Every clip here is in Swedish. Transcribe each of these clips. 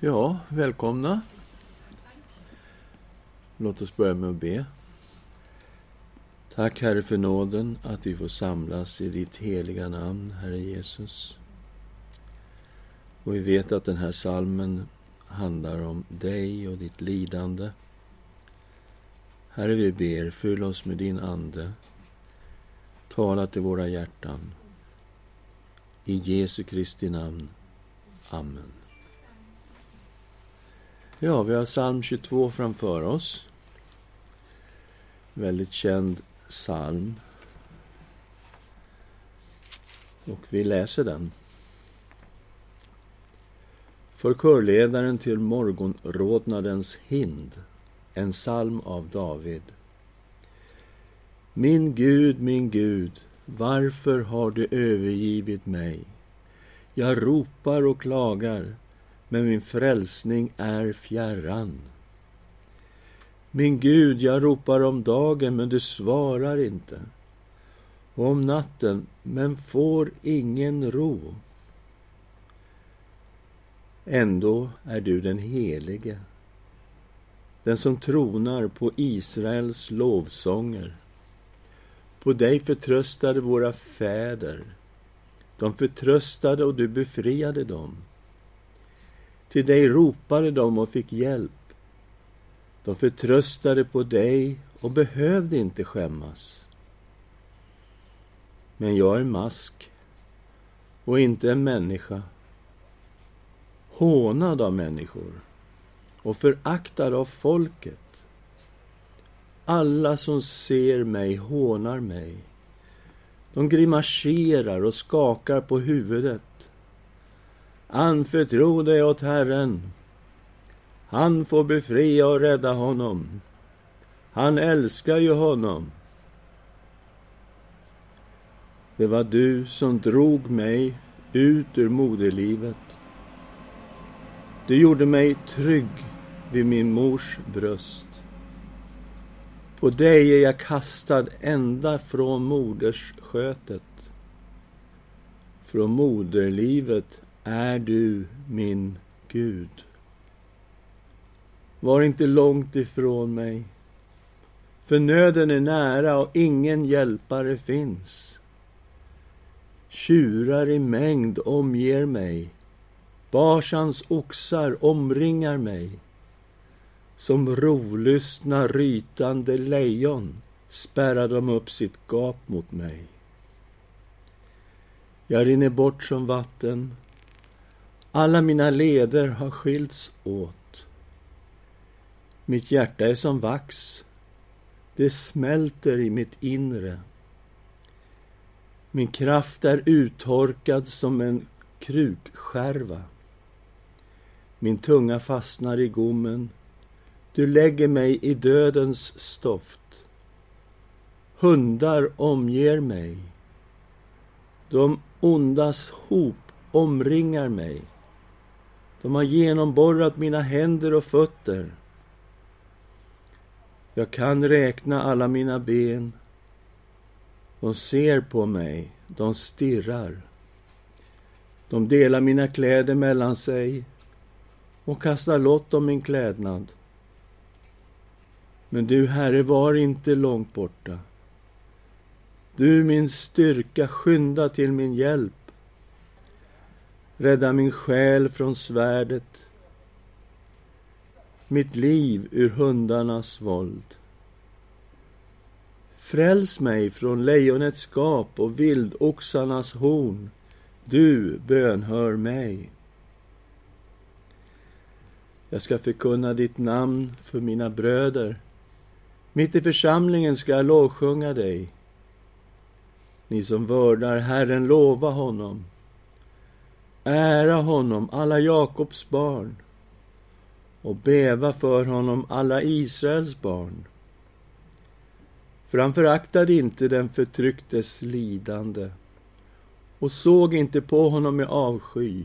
Ja, välkomna. Låt oss börja med att be. Tack, Herre, för nåden att vi får samlas i ditt heliga namn, Herre Jesus. Och vi vet att den här salmen handlar om dig och ditt lidande. Herre, vi ber, fyll oss med din Ande. Tala till våra hjärtan. I Jesu Kristi namn. Amen. Ja, vi har psalm 22 framför oss. Väldigt känd psalm. Och vi läser den. För körledaren till morgonrodnadens hind, en psalm av David. Min Gud, min Gud, varför har du övergivit mig? Jag ropar och klagar, men min frälsning är fjärran. Min Gud, jag ropar om dagen, men du svarar inte. Och om natten, men får ingen ro. Ändå är du den helige, den som tronar på Israels lovsånger. På dig förtröstade våra fäder. De förtröstade och du befriade dem. Till dig ropade de och fick hjälp. De förtröstade på dig och behövde inte skämmas. Men jag är mask och inte en människa, hånad av människor och föraktad av folket. Alla som ser mig hånar mig. De grimaserar och skakar på huvudet. Anförtro dig åt Herren. Han får befria och rädda honom. Han älskar ju honom. Det var du som drog mig ut ur moderlivet. Du gjorde mig trygg vid min mors bröst. På dig är jag kastad ända från modersskötet. Från moderlivet är du min Gud. Var inte långt ifrån mig, för nöden är nära och ingen hjälpare finns. Tjurar i mängd omger mig, Barsans oxar omringar mig. Som rovlystna rytande lejon spärrar de upp sitt gap mot mig. Jag rinner bort som vatten alla mina leder har skilts åt. Mitt hjärta är som vax. Det smälter i mitt inre. Min kraft är uttorkad som en krukskärva. Min tunga fastnar i gommen. Du lägger mig i dödens stoft. Hundar omger mig. De ondas hop omringar mig. De har genomborrat mina händer och fötter. Jag kan räkna alla mina ben. De ser på mig, de stirrar. De delar mina kläder mellan sig och kastar lott om min klädnad. Men du, Herre, var inte långt borta. Du, min styrka, skynda till min hjälp. Rädda min själ från svärdet, mitt liv ur hundarnas våld. Fräls mig från lejonets gap och vildoxarnas horn. Du bönhör mig. Jag ska förkunna ditt namn för mina bröder. Mitt i församlingen ska jag lovsjunga dig. Ni som vördar Herren, lova honom. Ära honom, alla Jakobs barn, och bäva för honom, alla Israels barn. För han föraktade inte den förtrycktes lidande och såg inte på honom med avsky.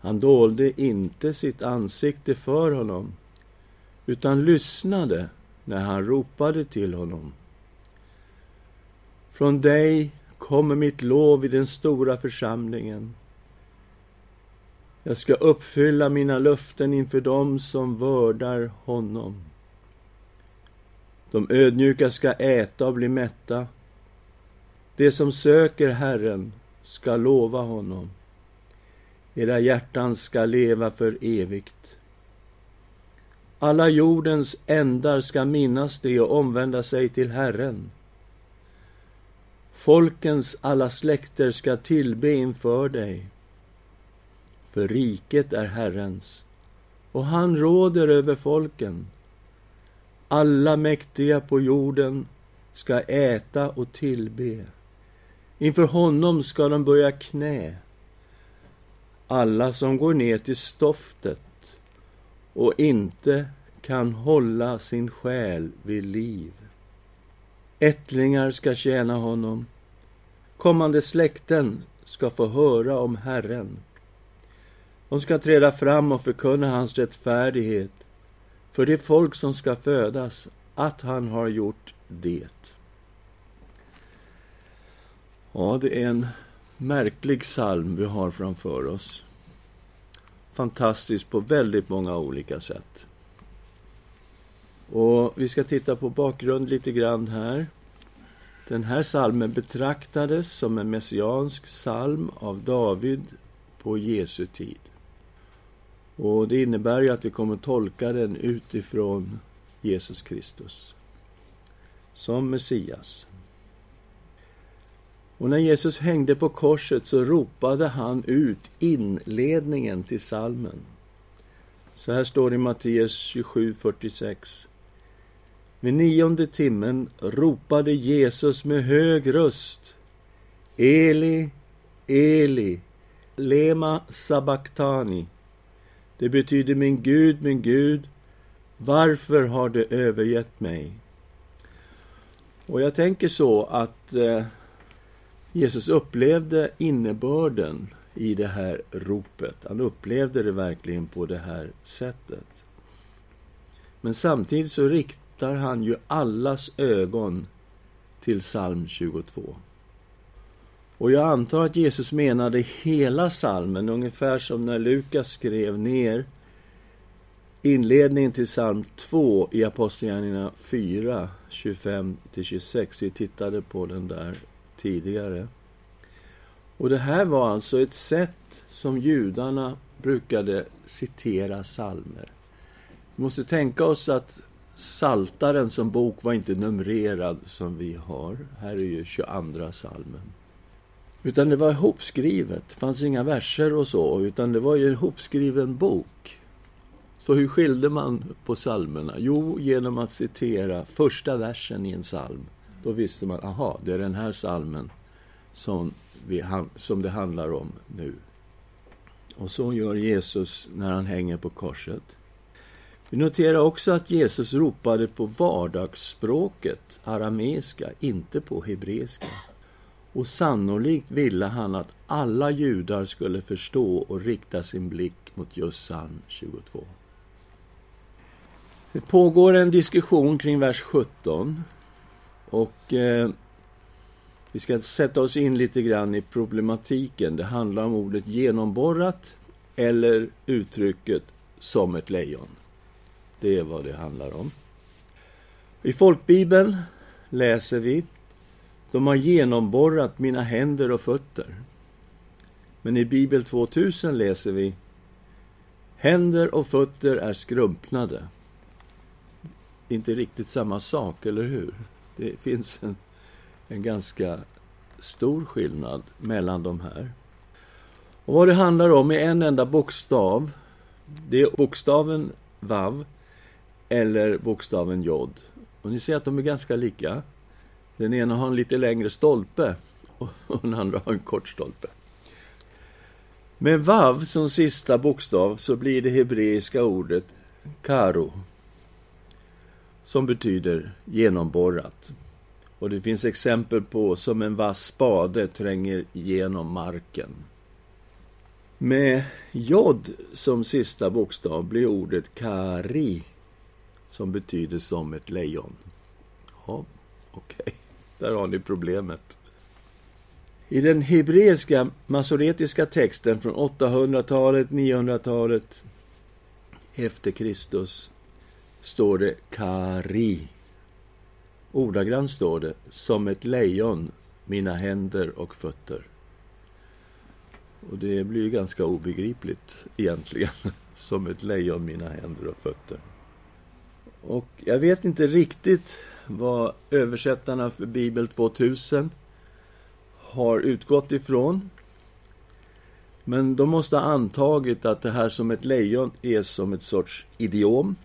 Han dolde inte sitt ansikte för honom utan lyssnade när han ropade till honom. Från dig kommer mitt lov i den stora församlingen. Jag ska uppfylla mina löften inför dem som vördar honom. De ödmjuka ska äta och bli mätta. De som söker Herren ska lova honom. Era hjärtan ska leva för evigt. Alla jordens ändar ska minnas det och omvända sig till Herren. Folkens alla släkter ska tillbe inför dig. För riket är Herrens, och han råder över folken. Alla mäktiga på jorden ska äta och tillbe. Inför honom ska de böja knä. Alla som går ner till stoftet och inte kan hålla sin själ vid liv. Ättlingar ska tjäna honom. Kommande släkten ska få höra om Herren. De ska träda fram och förkunna hans rättfärdighet för det folk som ska födas, att han har gjort det. Ja, det är en märklig psalm vi har framför oss. Fantastisk på väldigt många olika sätt. Och vi ska titta på bakgrund lite grann här. Den här salmen betraktades som en messiansk psalm av David på Jesu tid. Och Det innebär ju att vi kommer tolka den utifrån Jesus Kristus som Messias. Och när Jesus hängde på korset så ropade han ut inledningen till salmen. Så här står det i Matteus 27.46. Vid nionde timmen ropade Jesus med hög röst Eli, Eli, lema sabachthani. Det betyder min Gud, min Gud, varför har du övergett mig? Och jag tänker så att eh, Jesus upplevde innebörden i det här ropet. Han upplevde det verkligen på det här sättet. Men samtidigt så riktar han ju allas ögon till psalm 22. Och jag antar att Jesus menade hela salmen, ungefär som när Lukas skrev ner inledningen till psalm 2 i Apostlagärningarna 4, 25-26. Vi tittade på den där tidigare. Och det här var alltså ett sätt som judarna brukade citera salmer. Vi måste tänka oss att Saltaren som bok var inte numrerad som vi har. Här är ju 22 salmen. Utan det var ihopskrivet. Det fanns inga verser och så, utan det var ju en ihopskriven bok. Så hur skilde man på salmerna? Jo, genom att citera första versen i en psalm. Då visste man, aha, det är den här salmen som, vi, som det handlar om nu. Och så gör Jesus när han hänger på korset. Vi noterar också att Jesus ropade på vardagsspråket, arameiska, inte på hebreiska. Och sannolikt ville han att alla judar skulle förstå och rikta sin blick mot just psalm 22. Det pågår en diskussion kring vers 17. Och eh, vi ska sätta oss in lite grann i problematiken. Det handlar om ordet genomborrat eller uttrycket som ett lejon. Det är vad det handlar om. I folkbibeln läser vi de har genomborrat mina händer och fötter. Men i Bibel 2000 läser vi Händer och fötter är skrumpnade. Inte riktigt samma sak, eller hur? Det finns en, en ganska stor skillnad mellan de här. Och vad det handlar om är en enda bokstav. Det är bokstaven vav eller bokstaven jod. Och ni ser att de är ganska lika. Den ena har en lite längre stolpe och den andra har en kort stolpe. Med vav som sista bokstav så blir det hebreiska ordet karo som betyder genomborrat. Och det finns exempel på som en vass spade tränger igenom marken. Med jod som sista bokstav blir ordet kari som betyder som ett lejon. Ja, okej. Okay. Där har ni problemet. I den hebreiska masoretiska texten från 800-talet, 900-talet efter Kristus står det kari. Ordagrant står det som ett lejon, mina händer och fötter. Och det blir ju ganska obegripligt egentligen. Som ett lejon, mina händer och fötter. Och jag vet inte riktigt vad översättarna för Bibel 2000 har utgått ifrån. Men de måste ha antagit att det här som ett lejon är som ett sorts idiom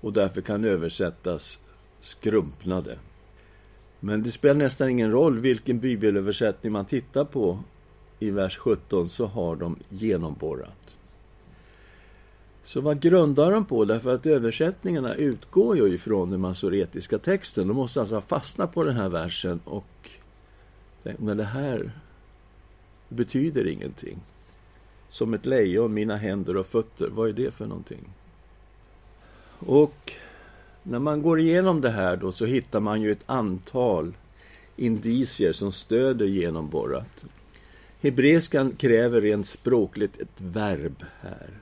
och därför kan översättas skrumpnade. Men det spelar nästan ingen roll vilken bibelöversättning man tittar på. I vers 17 så har de genomborrat. Så vad grundar de på? Därför att översättningarna utgår ju ifrån den masoretiska texten. De måste alltså ha fastnat på den här versen och men det här betyder ingenting. Som ett lejon, mina händer och fötter. Vad är det för någonting? Och när man går igenom det här då så hittar man ju ett antal indicier som stöder genomborrat. Hebreiskan kräver rent språkligt ett verb här.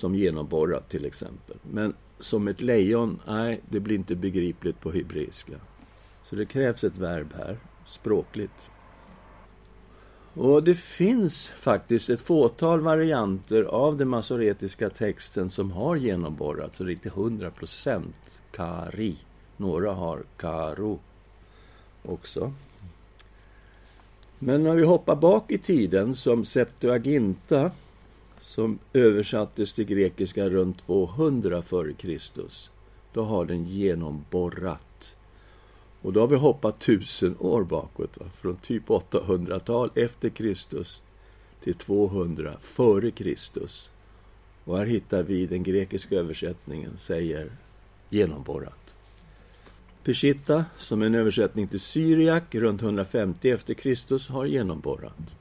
Som genomborrat till exempel. Men som ett lejon, nej, det blir inte begripligt på hebreiska. Så det krävs ett verb här, språkligt. Och det finns faktiskt ett fåtal varianter av den masoretiska texten som har genomborrat, så det är inte hundra procent kari. Några har karo också. Men när vi hoppar bak i tiden, som Septuaginta, som översattes till grekiska runt 200 f.Kr. Då har den genomborrat. Och då har vi hoppat tusen år bakåt, va? från typ 800-tal efter Kristus till 200 före Kristus. Och här hittar vi den grekiska översättningen säger genomborrat. Peshitta, som är en översättning till Syriak runt 150 efter Kristus, har genomborrat.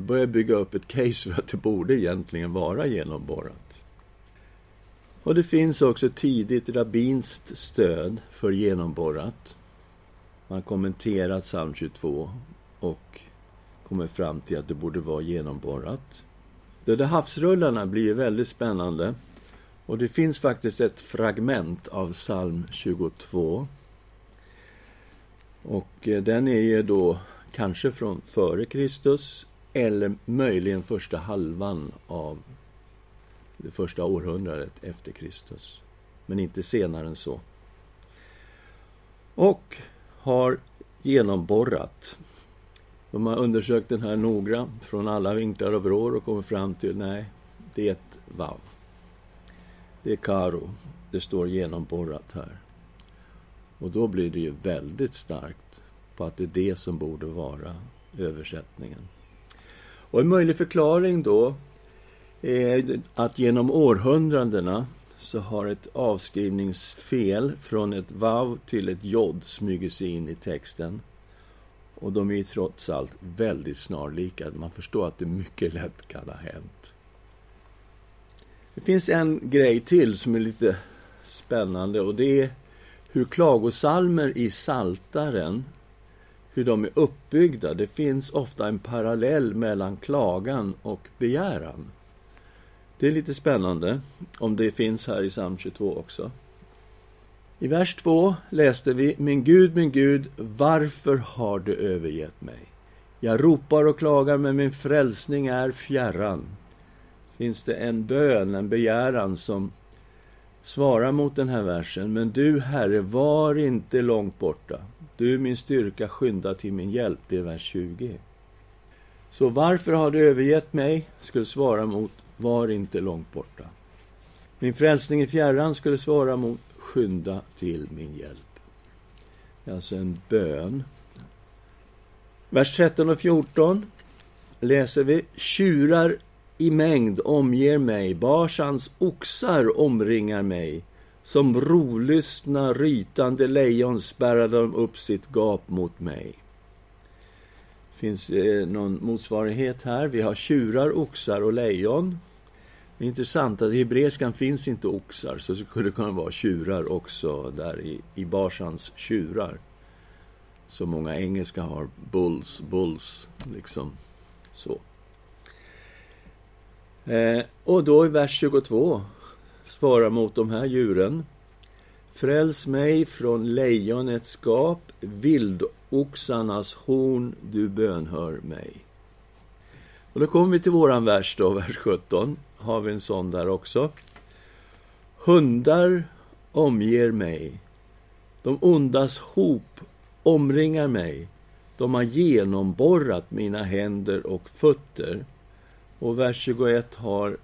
Vi börjar bygga upp ett case för att det borde egentligen vara genomborrat. Och det finns också tidigt rabbinskt stöd för genomborrat. Man har kommenterat psalm 22 och kommer fram till att det borde vara genomborrat. Döda havsrullarna blir ju väldigt spännande. Och det finns faktiskt ett fragment av psalm 22. Och eh, den är ju då kanske från före Kristus eller möjligen första halvan av det första århundradet efter Kristus. Men inte senare än så. Och har genomborrat. De har undersökt den här noga från alla vinklar och vrår och kommit fram till nej, det är ett vav. Det är karo. Det står genomborrat här. Och då blir det ju väldigt starkt på att det är det som borde vara översättningen. Och en möjlig förklaring då är att genom århundradena så har ett avskrivningsfel från ett vav till ett jod smugit sig in i texten. Och de är ju trots allt väldigt snarlika. Man förstår att det mycket lätt kan ha hänt. Det finns en grej till som är lite spännande och det är hur klagosalmer i Saltaren hur de är uppbyggda. Det finns ofta en parallell mellan klagan och begäran. Det är lite spännande, om det finns här i psalm 22 också. I vers 2 läste vi Min Gud, min Gud, varför har du övergett mig? Jag ropar och klagar, men min frälsning är fjärran. Finns det en bön, en begäran som svarar mot den här versen. Men du, Herre, var inte långt borta. Du, min styrka, skynda till min hjälp. Det är vers 20. Så varför har du övergett mig? skulle svara mot var inte långt borta. Min frälsning i fjärran skulle svara mot skynda till min hjälp. Det är alltså en bön. Vers 13 och 14 läser vi Tjurar i mängd omger mig, Barsans oxar omringar mig. Som rovlystna, rytande lejon spärrar de upp sitt gap mot mig. Finns eh, någon motsvarighet här? Vi har tjurar, oxar och lejon. Det är intressant att i hebreiskan finns inte oxar, så det skulle kunna vara tjurar också där i, i Barsans tjurar. som många engelska har. Bulls, bulls, liksom så. Eh, och då i vers 22 svarar mot de här djuren. Fräls mig från lejonets gap, vildoxarnas horn, du bönhör mig. Och då kommer vi till våran vers då, vers 17. Har vi en sån där också. Hundar omger mig. De ondas hop omringar mig. De har genomborrat mina händer och fötter. Och vers 21 har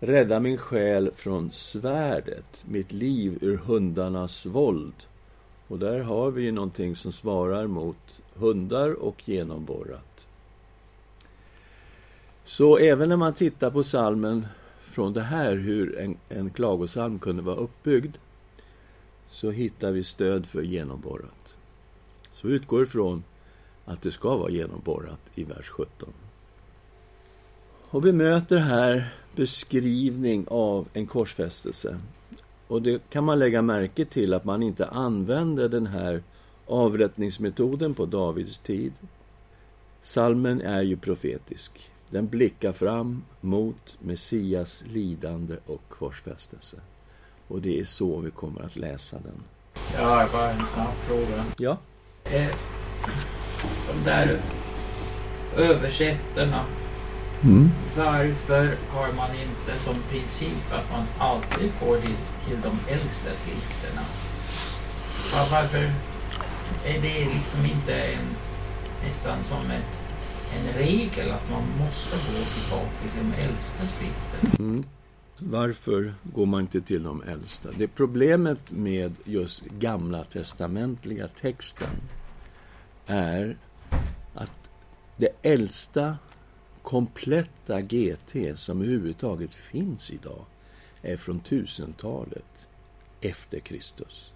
Rädda min själ från svärdet, mitt liv ur hundarnas våld. Och där har vi ju någonting som svarar mot hundar och genomborrat. Så även när man tittar på salmen från det här, hur en, en klagosalm kunde vara uppbyggd, så hittar vi stöd för genomborrat. Så utgår ifrån att det ska vara genomborrat i vers 17. Och vi möter här beskrivning av en korsfästelse. Och det kan man lägga märke till att man inte använde den här avrättningsmetoden på Davids tid. Salmen är ju profetisk. Den blickar fram mot Messias lidande och korsfästelse. Och det är så vi kommer att läsa den. Ja, bara en snabb fråga. Ja. Eh, de där översättarna Mm. Varför har man inte som princip att man alltid får till, till de äldsta skrifterna? Varför är det liksom inte en, nästan som ett, en regel att man måste gå tillbaka till de äldsta skrifterna? Mm. Varför går man inte till de äldsta? Det problemet med just gamla testamentliga texten är att det äldsta kompletta GT som överhuvudtaget finns idag är från 1000-talet efter Kristus.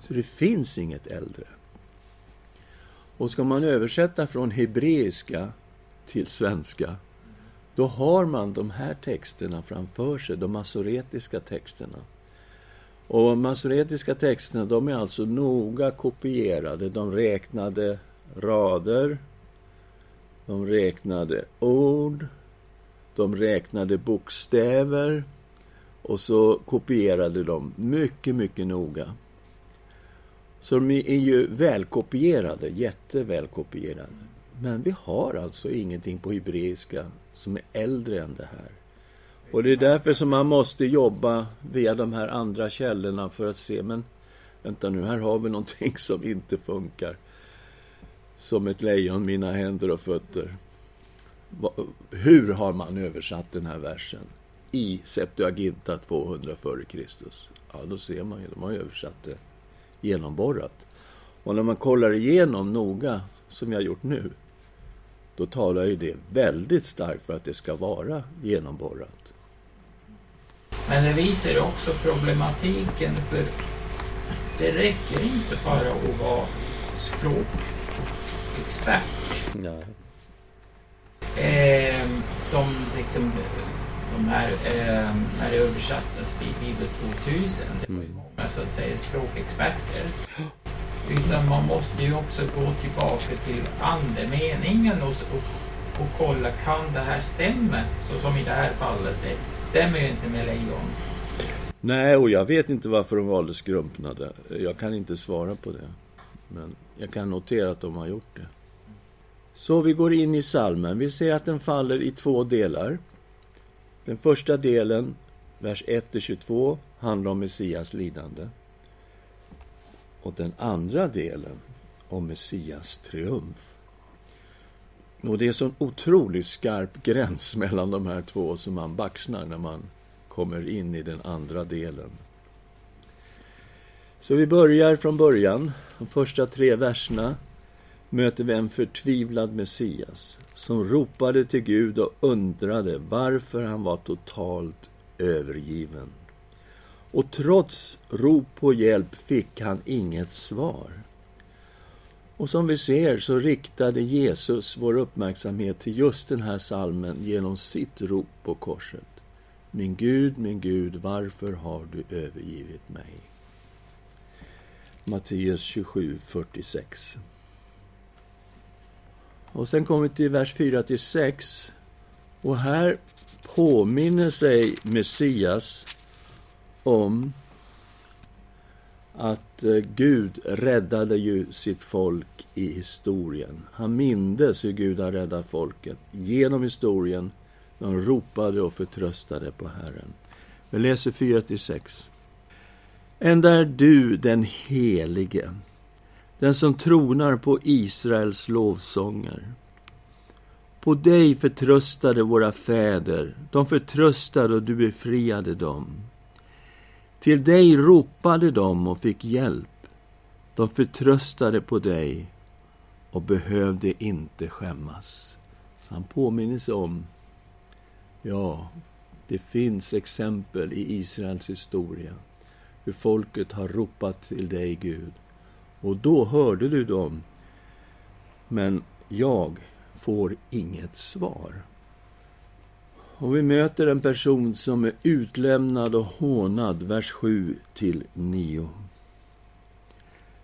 Så det finns inget äldre. Och ska man översätta från hebreiska till svenska då har man de här texterna framför sig, de masoretiska texterna. Och masoretiska texterna, de är alltså noga kopierade. De räknade rader, de räknade ord, de räknade bokstäver och så kopierade de mycket, mycket noga. Så de är ju välkopierade, jättevälkopierade. Men vi har alltså ingenting på hebreiska som är äldre än det här. Och det är därför som man måste jobba via de här andra källorna för att se, men vänta nu, här har vi någonting som inte funkar som ett lejon mina händer och fötter. Hur har man översatt den här versen i Septuaginta 200 f.Kr.? Ja, då ser man ju, de har översatt det genomborrat. Och när man kollar igenom noga, som jag gjort nu, då talar ju det väldigt starkt för att det ska vara genomborrat. Men det visar ju också problematiken, för det räcker inte bara att vara språk expert. Ja. Eh, som liksom de här, eh, när det översattes till Bibel 2000, det var ju mm. många så att säga språkexperter. Utan man måste ju också gå tillbaka till andemeningen och, och, och kolla, kan det här stämma? Så som i det här fallet, det stämmer ju inte med lejon. Nej, och jag vet inte varför de valde skrumpnade. Jag kan inte svara på det. Men jag kan notera att de har gjort det. Så vi går in i salmen. Vi ser att den faller i två delar. Den första delen, vers 1-22, handlar om Messias lidande. Och den andra delen om Messias triumf. Och det är så otroligt skarp gräns mellan de här två som man baxnar när man kommer in i den andra delen. Så vi börjar från början, de första tre verserna möter vi en förtvivlad Messias som ropade till Gud och undrade varför han var totalt övergiven. Och trots rop på hjälp fick han inget svar. Och som vi ser så riktade Jesus vår uppmärksamhet till just den här salmen genom sitt rop på korset. Min Gud, min Gud, varför har du övergivit mig? Matteus 27, 46. Och sen kommer vi till vers 4 till 6. Och här påminner sig Messias om att eh, Gud räddade ju sitt folk i historien. Han mindes hur Gud har räddat folket genom historien. De ropade och förtröstade på Herren. Vi läser 4-6. Ända är du den helige, den som tronar på Israels lovsånger. På dig förtröstade våra fäder, de förtröstade och du befriade dem. Till dig ropade de och fick hjälp. De förtröstade på dig och behövde inte skämmas. Han påminner sig om, ja, det finns exempel i Israels historia hur folket har ropat till dig, Gud. Och då hörde du dem. Men jag får inget svar. Och vi möter en person som är utlämnad och hånad, vers 7 till 9.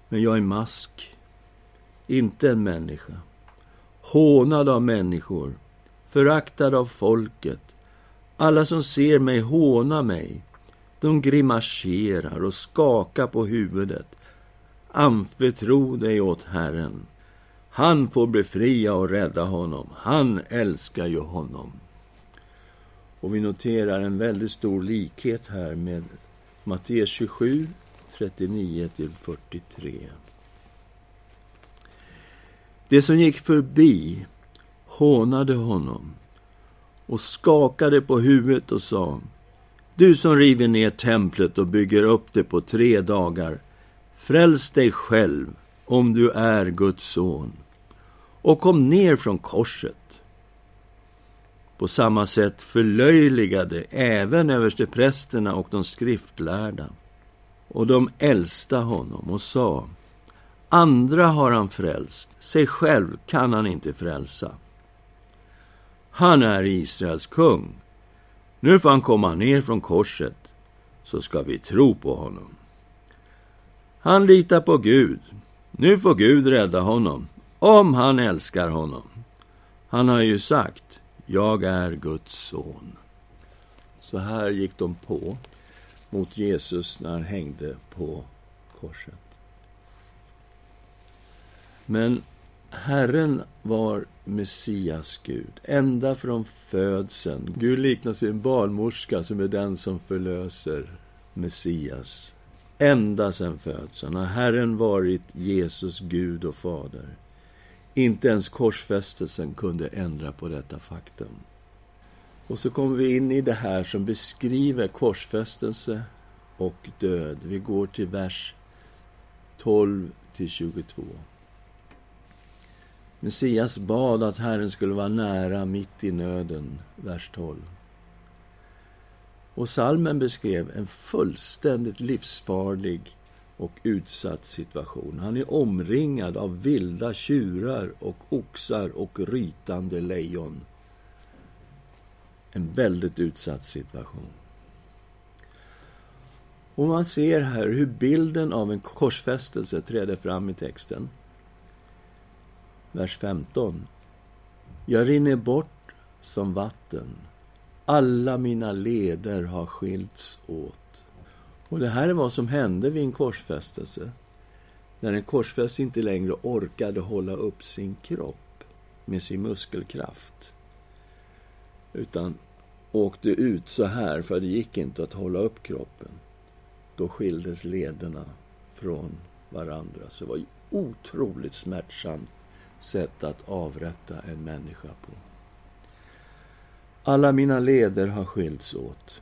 Men jag är mask, inte en människa. Hånad av människor, föraktad av folket. Alla som ser mig hånar mig. De grimaserar och skakar på huvudet. Anförtro dig åt Herren. Han får befria och rädda honom. Han älskar ju honom. Och vi noterar en väldigt stor likhet här med Matteus 27, 39-43. Det som gick förbi hånade honom och skakade på huvudet och sa du som river ner templet och bygger upp det på tre dagar Fräls dig själv om du är Guds son och kom ner från korset på samma sätt förlöjligade även översteprästerna och de skriftlärda. Och de äldsta honom och sa Andra har han frälst, sig själv kan han inte frälsa. Han är Israels kung. Nu får han komma ner från korset, så ska vi tro på honom. Han litar på Gud. Nu får Gud rädda honom, om han älskar honom. Han har ju sagt jag är Guds son. Så här gick de på mot Jesus när han hängde på korset. Men Herren var Messias Gud, ända från födseln. Gud liknas vid en barnmorska som är den som förlöser Messias. Ända sedan födseln har Herren varit Jesus Gud och Fader. Inte ens korsfästelsen kunde ändra på detta faktum. Och så kommer vi in i det här som beskriver korsfästelse och död. Vi går till vers 12 till 22. Messias bad att Herren skulle vara nära mitt i nöden, vers 12. Och salmen beskrev en fullständigt livsfarlig och utsatt situation. Han är omringad av vilda tjurar och oxar och rytande lejon. En väldigt utsatt situation. Och man ser här hur bilden av en korsfästelse träder fram i texten. Vers 15. Jag rinner bort som vatten. Alla mina leder har skilts åt. Och det här är vad som hände vid en korsfästelse. När en korsfäst inte längre orkade hålla upp sin kropp med sin muskelkraft. Utan åkte ut så här, för det gick inte att hålla upp kroppen. Då skildes lederna från varandra. Så det var otroligt smärtsamt sätt att avrätta en människa på. Alla mina leder har skilts åt.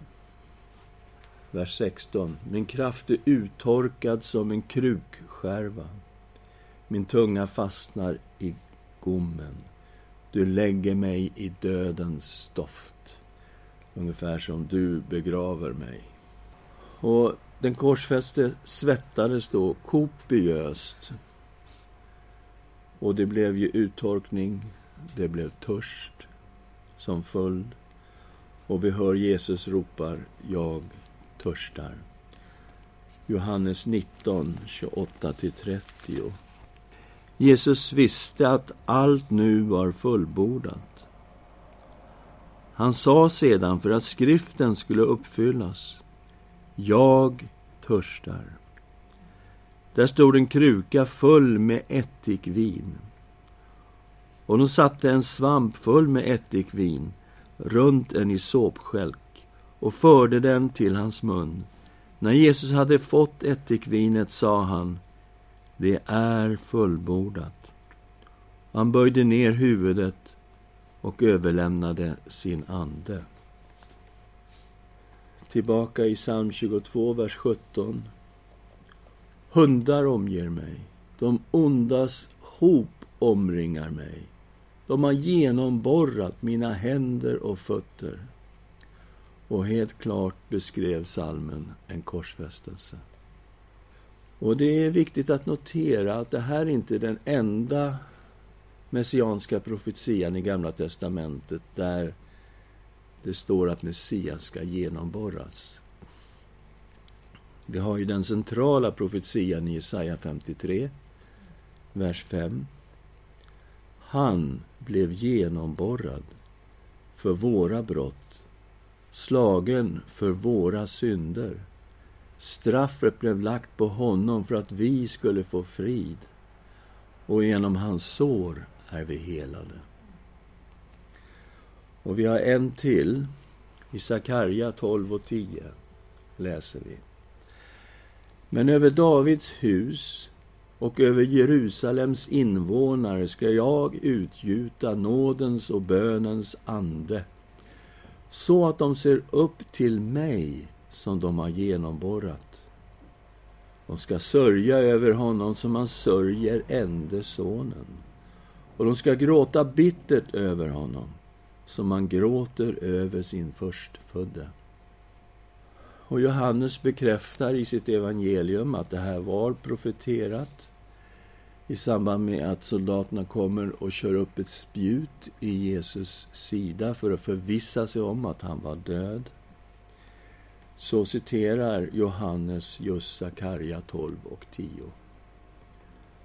Vers 16. Min kraft är uttorkad som en krukskärva. Min tunga fastnar i gommen. Du lägger mig i dödens stoft. Ungefär som du begraver mig. Och den korsfäste svettades då kopiöst. Och det blev ju uttorkning, det blev törst som följd. Och vi hör Jesus ropar, jag törstar. Johannes 19, 28-30. Jesus visste att allt nu var fullbordat. Han sa sedan för att skriften skulle uppfyllas. Jag törstar. Där stod en kruka full med ättikvin. Och de satte en svamp full med ättikvin runt en isopskälk och förde den till hans mun. När Jesus hade fått ättikvinet sa han, det är fullbordat. Han böjde ner huvudet och överlämnade sin ande. Tillbaka i psalm 22, vers 17. Hundar omger mig, de ondas hop omringar mig. De har genomborrat mina händer och fötter. Och helt klart beskrev salmen en korsfästelse. Och det är viktigt att notera att det här inte är den enda messianska profetian i Gamla testamentet där det står att Messias ska genomborras. Vi har ju den centrala profetian i Jesaja 53, vers 5. Han blev genomborrad för våra brott, slagen för våra synder. Straffet blev lagt på honom för att vi skulle få frid och genom hans sår är vi helade. Och vi har en till. I Sakarja 12 och 10 läser vi. Men över Davids hus och över Jerusalems invånare ska jag utgjuta nådens och bönens ande så att de ser upp till mig som de har genomborrat. De ska sörja över honom som man sörjer ende sonen och de ska gråta bittert över honom som man gråter över sin förstfödde. Och Johannes bekräftar i sitt evangelium att det här var profeterat i samband med att soldaterna kommer och kör upp ett spjut i Jesus sida för att förvissa sig om att han var död. Så citerar Johannes just Sakarja 12 och 10.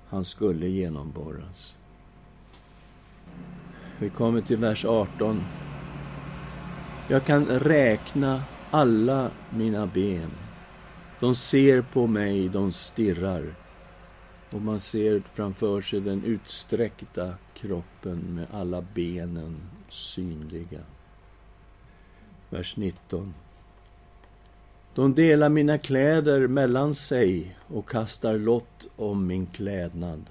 Han skulle genomborras. Vi kommer till vers 18. Jag kan räkna alla mina ben. De ser på mig, de stirrar. Och man ser framför sig den utsträckta kroppen med alla benen synliga. Vers 19. De delar mina kläder mellan sig och kastar lott om min klädnad.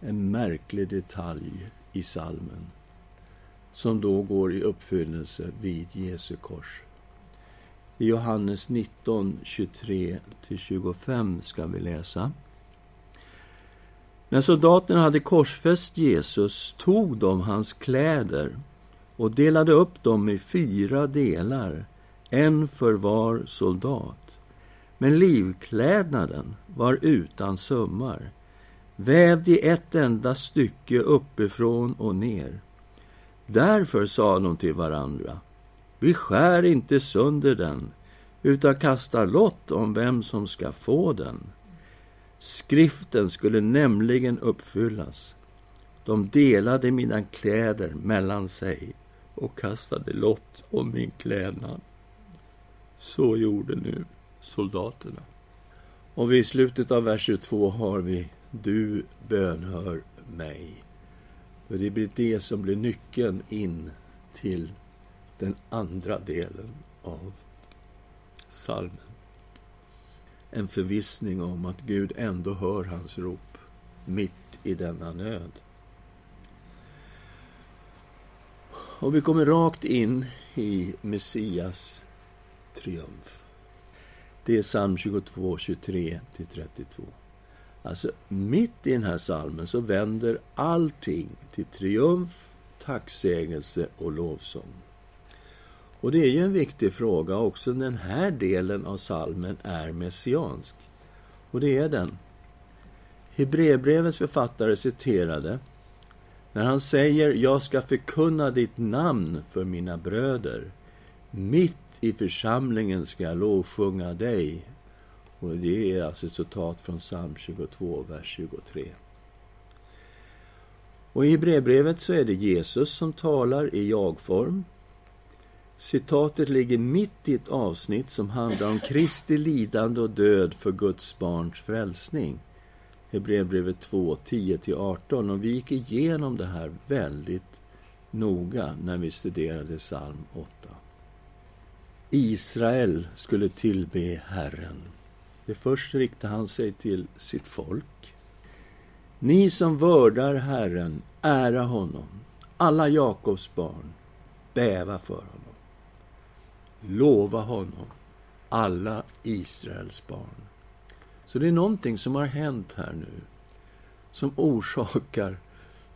En märklig detalj i salmen som då går i uppfyllelse vid Jesu kors. I Johannes 19, 23-25 ska vi läsa. När soldaterna hade korsfäst Jesus tog de hans kläder och delade upp dem i fyra delar, en för var soldat. Men livklädnaden var utan sömmar, vävd i ett enda stycke uppifrån och ner. Därför sa de till varandra, vi skär inte sönder den, utan kastar lott om vem som ska få den. Skriften skulle nämligen uppfyllas. De delade mina kläder mellan sig och kastade lott om min klädnad. Så gjorde nu soldaterna. Och vid slutet av vers 22 har vi Du bönhör mig. För det blir det som blir nyckeln in till den andra delen av salmen. En förvissning om att Gud ändå hör hans rop mitt i denna nöd. Och vi kommer rakt in i Messias triumf. Det är psalm 22, 23-32. Alltså, mitt i den här salmen så vänder allting till triumf, tacksägelse och lovsång. Och det är ju en viktig fråga. Också den här delen av salmen är messiansk. Och det är den. Hebreerbrevets författare citerade när han säger ”Jag ska förkunna ditt namn för mina bröder. Mitt i församlingen ska jag lovsjunga dig” Och det är alltså ett citat från psalm 22, vers 23. Och i brevbrevet så är det Jesus som talar i jag-form. Citatet ligger mitt i ett avsnitt som handlar om Kristi lidande och död för Guds barns frälsning. Hebreerbrevet 2, 10-18. Och vi gick igenom det här väldigt noga när vi studerade psalm 8. Israel skulle tillbe Herren. Det först riktade han sig till sitt folk. Ni som vördar Herren, ära honom. Alla Jakobs barn, bäva för honom. Lova honom, alla Israels barn. Så det är någonting som har hänt här nu som orsakar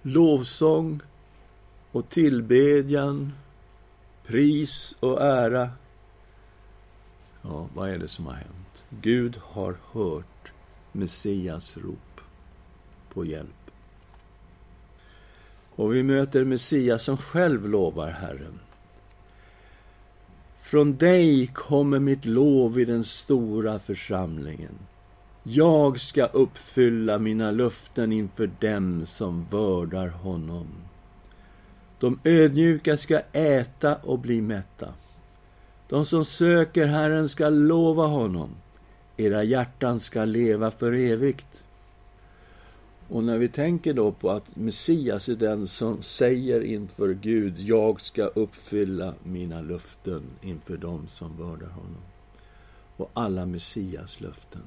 lovsång och tillbedjan, pris och ära. Ja, vad är det som har hänt? Gud har hört Messias rop på hjälp. Och vi möter Messias som själv lovar Herren. Från dig kommer mitt lov i den stora församlingen. Jag ska uppfylla mina löften inför dem som vördar honom. De ödmjuka ska äta och bli mätta. De som söker Herren ska lova honom. Era hjärtan ska leva för evigt. Och när vi tänker då på att Messias är den som säger inför Gud, jag ska uppfylla mina löften inför dem som vördar honom. Och alla Messias löften.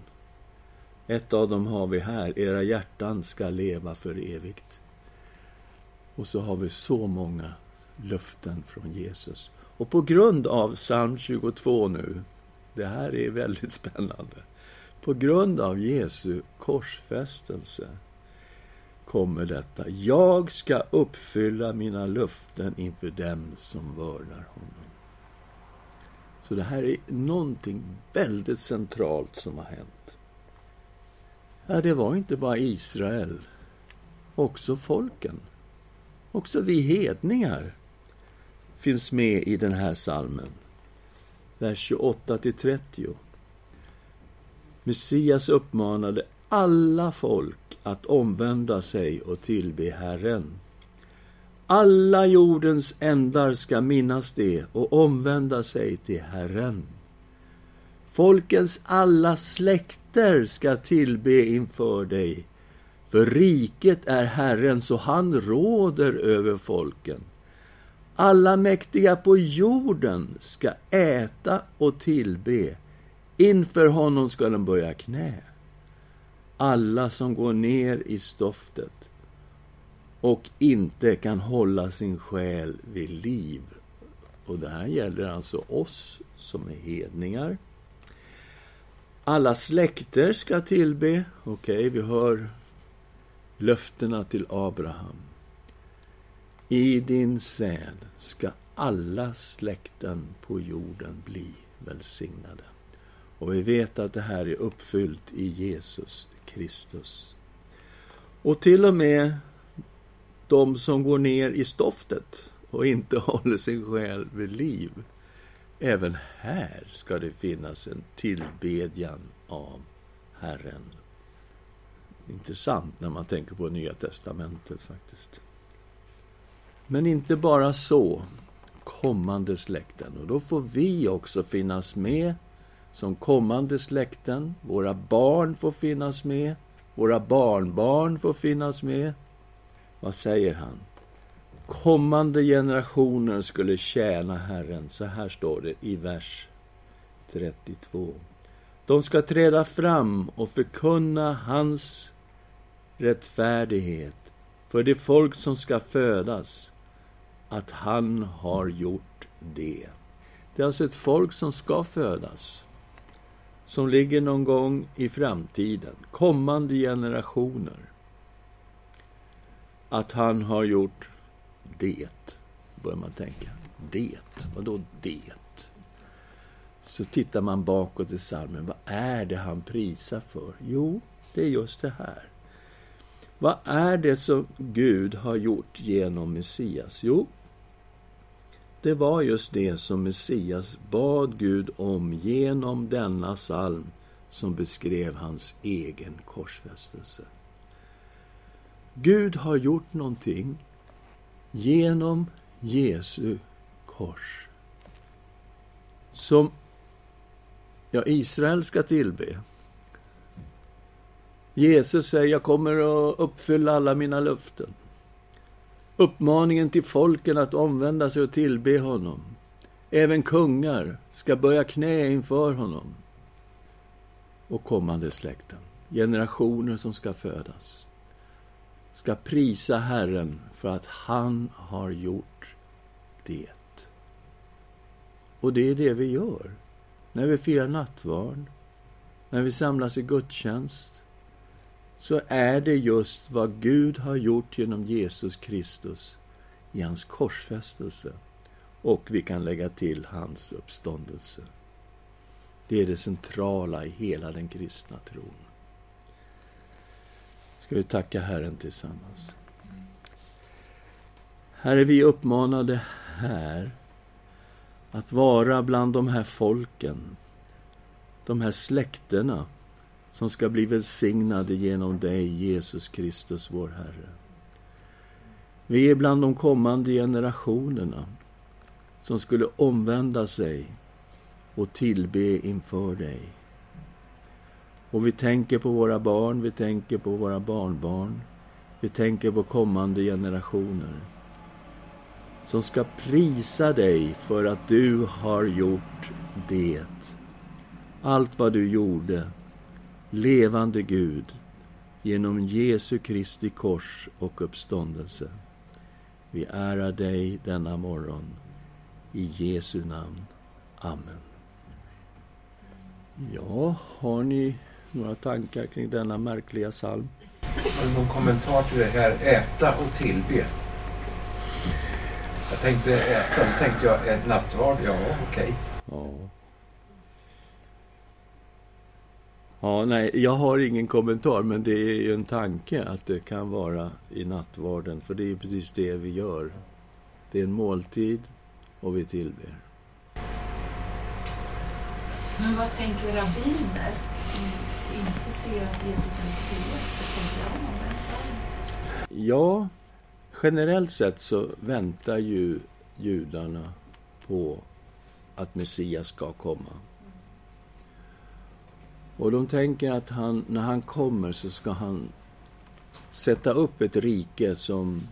Ett av dem har vi här, era hjärtan ska leva för evigt. Och så har vi så många löften från Jesus. Och på grund av psalm 22 nu, det här är väldigt spännande. På grund av Jesu korsfästelse kommer detta. Jag ska uppfylla mina löften inför dem som vördar honom. Så det här är någonting väldigt centralt som har hänt. Ja, det var inte bara Israel. Också folken. Också vi hedningar finns med i den här salmen. Vers 28 30. Messias uppmanade alla folk att omvända sig och tillbe Herren. Alla jordens ändar ska minnas det och omvända sig till Herren. Folkens alla släkter ska tillbe inför dig, för riket är Herrens och han råder över folken. Alla mäktiga på jorden ska äta och tillbe. Inför honom ska de böja knä. Alla som går ner i stoftet och inte kan hålla sin själ vid liv. Och det här gäller alltså oss som är hedningar. Alla släkter ska tillbe. Okej, okay, vi hör löftena till Abraham. I din säd ska alla släkten på jorden bli välsignade. Och vi vet att det här är uppfyllt i Jesus Kristus. Och till och med de som går ner i stoftet och inte håller sin själ vid liv. Även här ska det finnas en tillbedjan av Herren. Intressant när man tänker på Nya testamentet faktiskt. Men inte bara så, kommande släkten. Och då får vi också finnas med som kommande släkten. Våra barn får finnas med. Våra barnbarn får finnas med. Vad säger han? Kommande generationer skulle tjäna Herren. Så här står det i vers 32. De ska träda fram och förkunna hans rättfärdighet för det folk som ska födas att han har gjort det. Det är alltså ett folk som ska födas, som ligger någon gång i framtiden, kommande generationer. Att han har gjort det, börjar man tänka. Det, vadå det? Så tittar man bakåt i psalmen, vad är det han prisar för? Jo, det är just det här. Vad är det som Gud har gjort genom Messias? Jo, det var just det som Messias bad Gud om genom denna psalm som beskrev hans egen korsfästelse. Gud har gjort någonting genom Jesu kors som ja, Israel ska tillbe. Jesus säger, jag kommer att uppfylla alla mina löften. Uppmaningen till folken att omvända sig och tillbe honom. Även kungar ska böja knä inför honom. Och kommande släkten, generationer som ska födas, ska prisa Herren för att han har gjort det. Och det är det vi gör när vi firar nattvard, när vi samlas i gudstjänst, så är det just vad Gud har gjort genom Jesus Kristus i hans korsfästelse. Och vi kan lägga till hans uppståndelse. Det är det centrala i hela den kristna tron. Ska vi tacka Herren tillsammans. Herre, vi uppmanade här att vara bland de här folken, de här släkterna som ska bli välsignade genom dig, Jesus Kristus, vår Herre. Vi är bland de kommande generationerna som skulle omvända sig och tillbe inför dig. Och vi tänker på våra barn, vi tänker på våra barnbarn, vi tänker på kommande generationer som ska prisa dig för att du har gjort det. Allt vad du gjorde, levande Gud, genom Jesu Kristi kors och uppståndelse. Vi ärar dig denna morgon. I Jesu namn. Amen. Ja, har ni några tankar kring denna märkliga psalm? Har du någon kommentar till det här äta och tillbe? Jag tänkte äta, då tänkte jag ett nattvard, ja okej. Okay. Ja. Ja, nej, jag har ingen kommentar, men det är ju en tanke att det kan vara i nattvarden, för det är precis det vi gör. Det är en måltid och vi tillber. Men vad tänker rabbiner som inte ser att Jesus är Messias? Vad tänker de om den Ja, Generellt sett så väntar ju judarna på att Messias ska komma. Och de tänker att han, när han kommer så ska han sätta upp ett rike som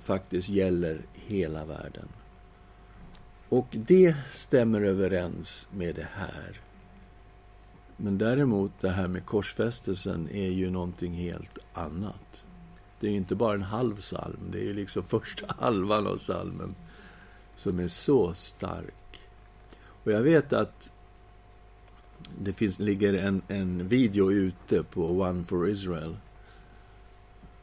faktiskt gäller hela världen. Och det stämmer överens med det här. Men däremot, det här med korsfästelsen är ju någonting helt annat. Det är inte bara en halv psalm, det är liksom första halvan av psalmen som är så stark. Och jag vet att det finns, ligger en, en video ute på One for Israel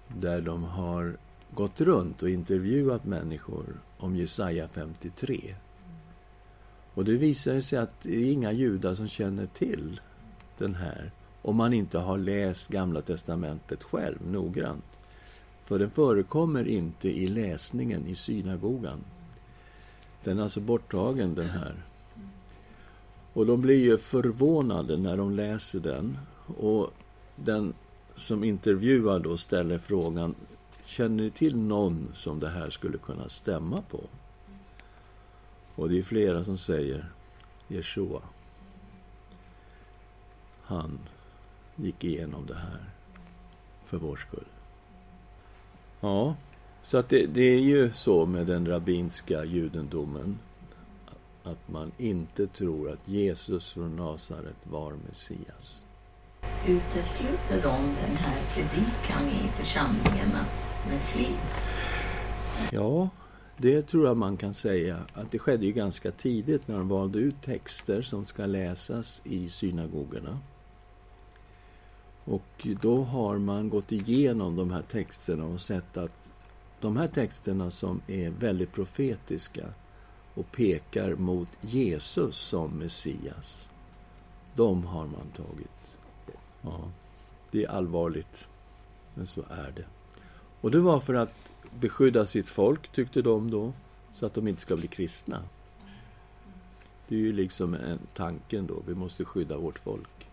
där de har gått runt och intervjuat människor om Jesaja 53. Och det visar sig att det är inga judar som känner till den här om man inte har läst Gamla testamentet själv noggrant. För den förekommer inte i läsningen i synagogan. Den är alltså borttagen, den här. Och de blir ju förvånade när de läser den. Och den som intervjuar då ställer frågan Känner ni till någon som det här skulle kunna stämma på? Och det är flera som säger Jeshua. Han gick igenom det här för vår skull. Ja, så att det, det, är ju så med den rabbinska judendomen att man inte tror att Jesus från Nasaret var Messias. Utesluter de den här predikan i församlingarna med flit? Ja, det tror jag man kan säga att det skedde ju ganska tidigt när de valde ut texter som ska läsas i synagogorna. Och då har man gått igenom de här texterna och sett att de här texterna som är väldigt profetiska och pekar mot Jesus som Messias, de har man tagit. Ja, det är allvarligt, men så är det. Och det var för att beskydda sitt folk, tyckte de då, så att de inte ska bli kristna. Det är ju liksom en tanken då, vi måste skydda vårt folk.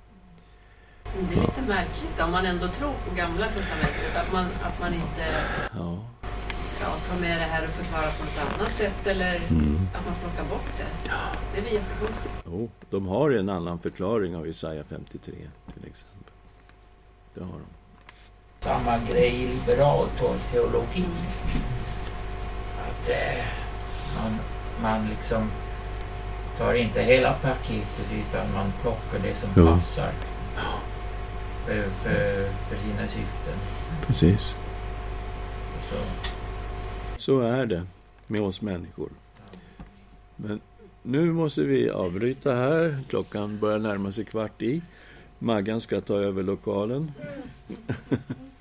Det är lite märkligt om man ändå tror på Gamla Testamentet. Att man, att man inte Ja. Ja, tar med det här och förklarar på något annat sätt. Eller Mm. att man plockar bort det. Det är väl jättekonstigt. Jo, de har en annan förklaring av Jesaja 53 till exempel. Det har de. Samma grej i liberal te- teologi. Att eh, man, man liksom tar inte hela paketet utan man plockar det som Jo. passar. För, för, för sina syften. Precis. Så, så är det med oss människor. Men nu måste vi avbryta här. Klockan börjar närma sig kvart i. Maggan ska ta över lokalen.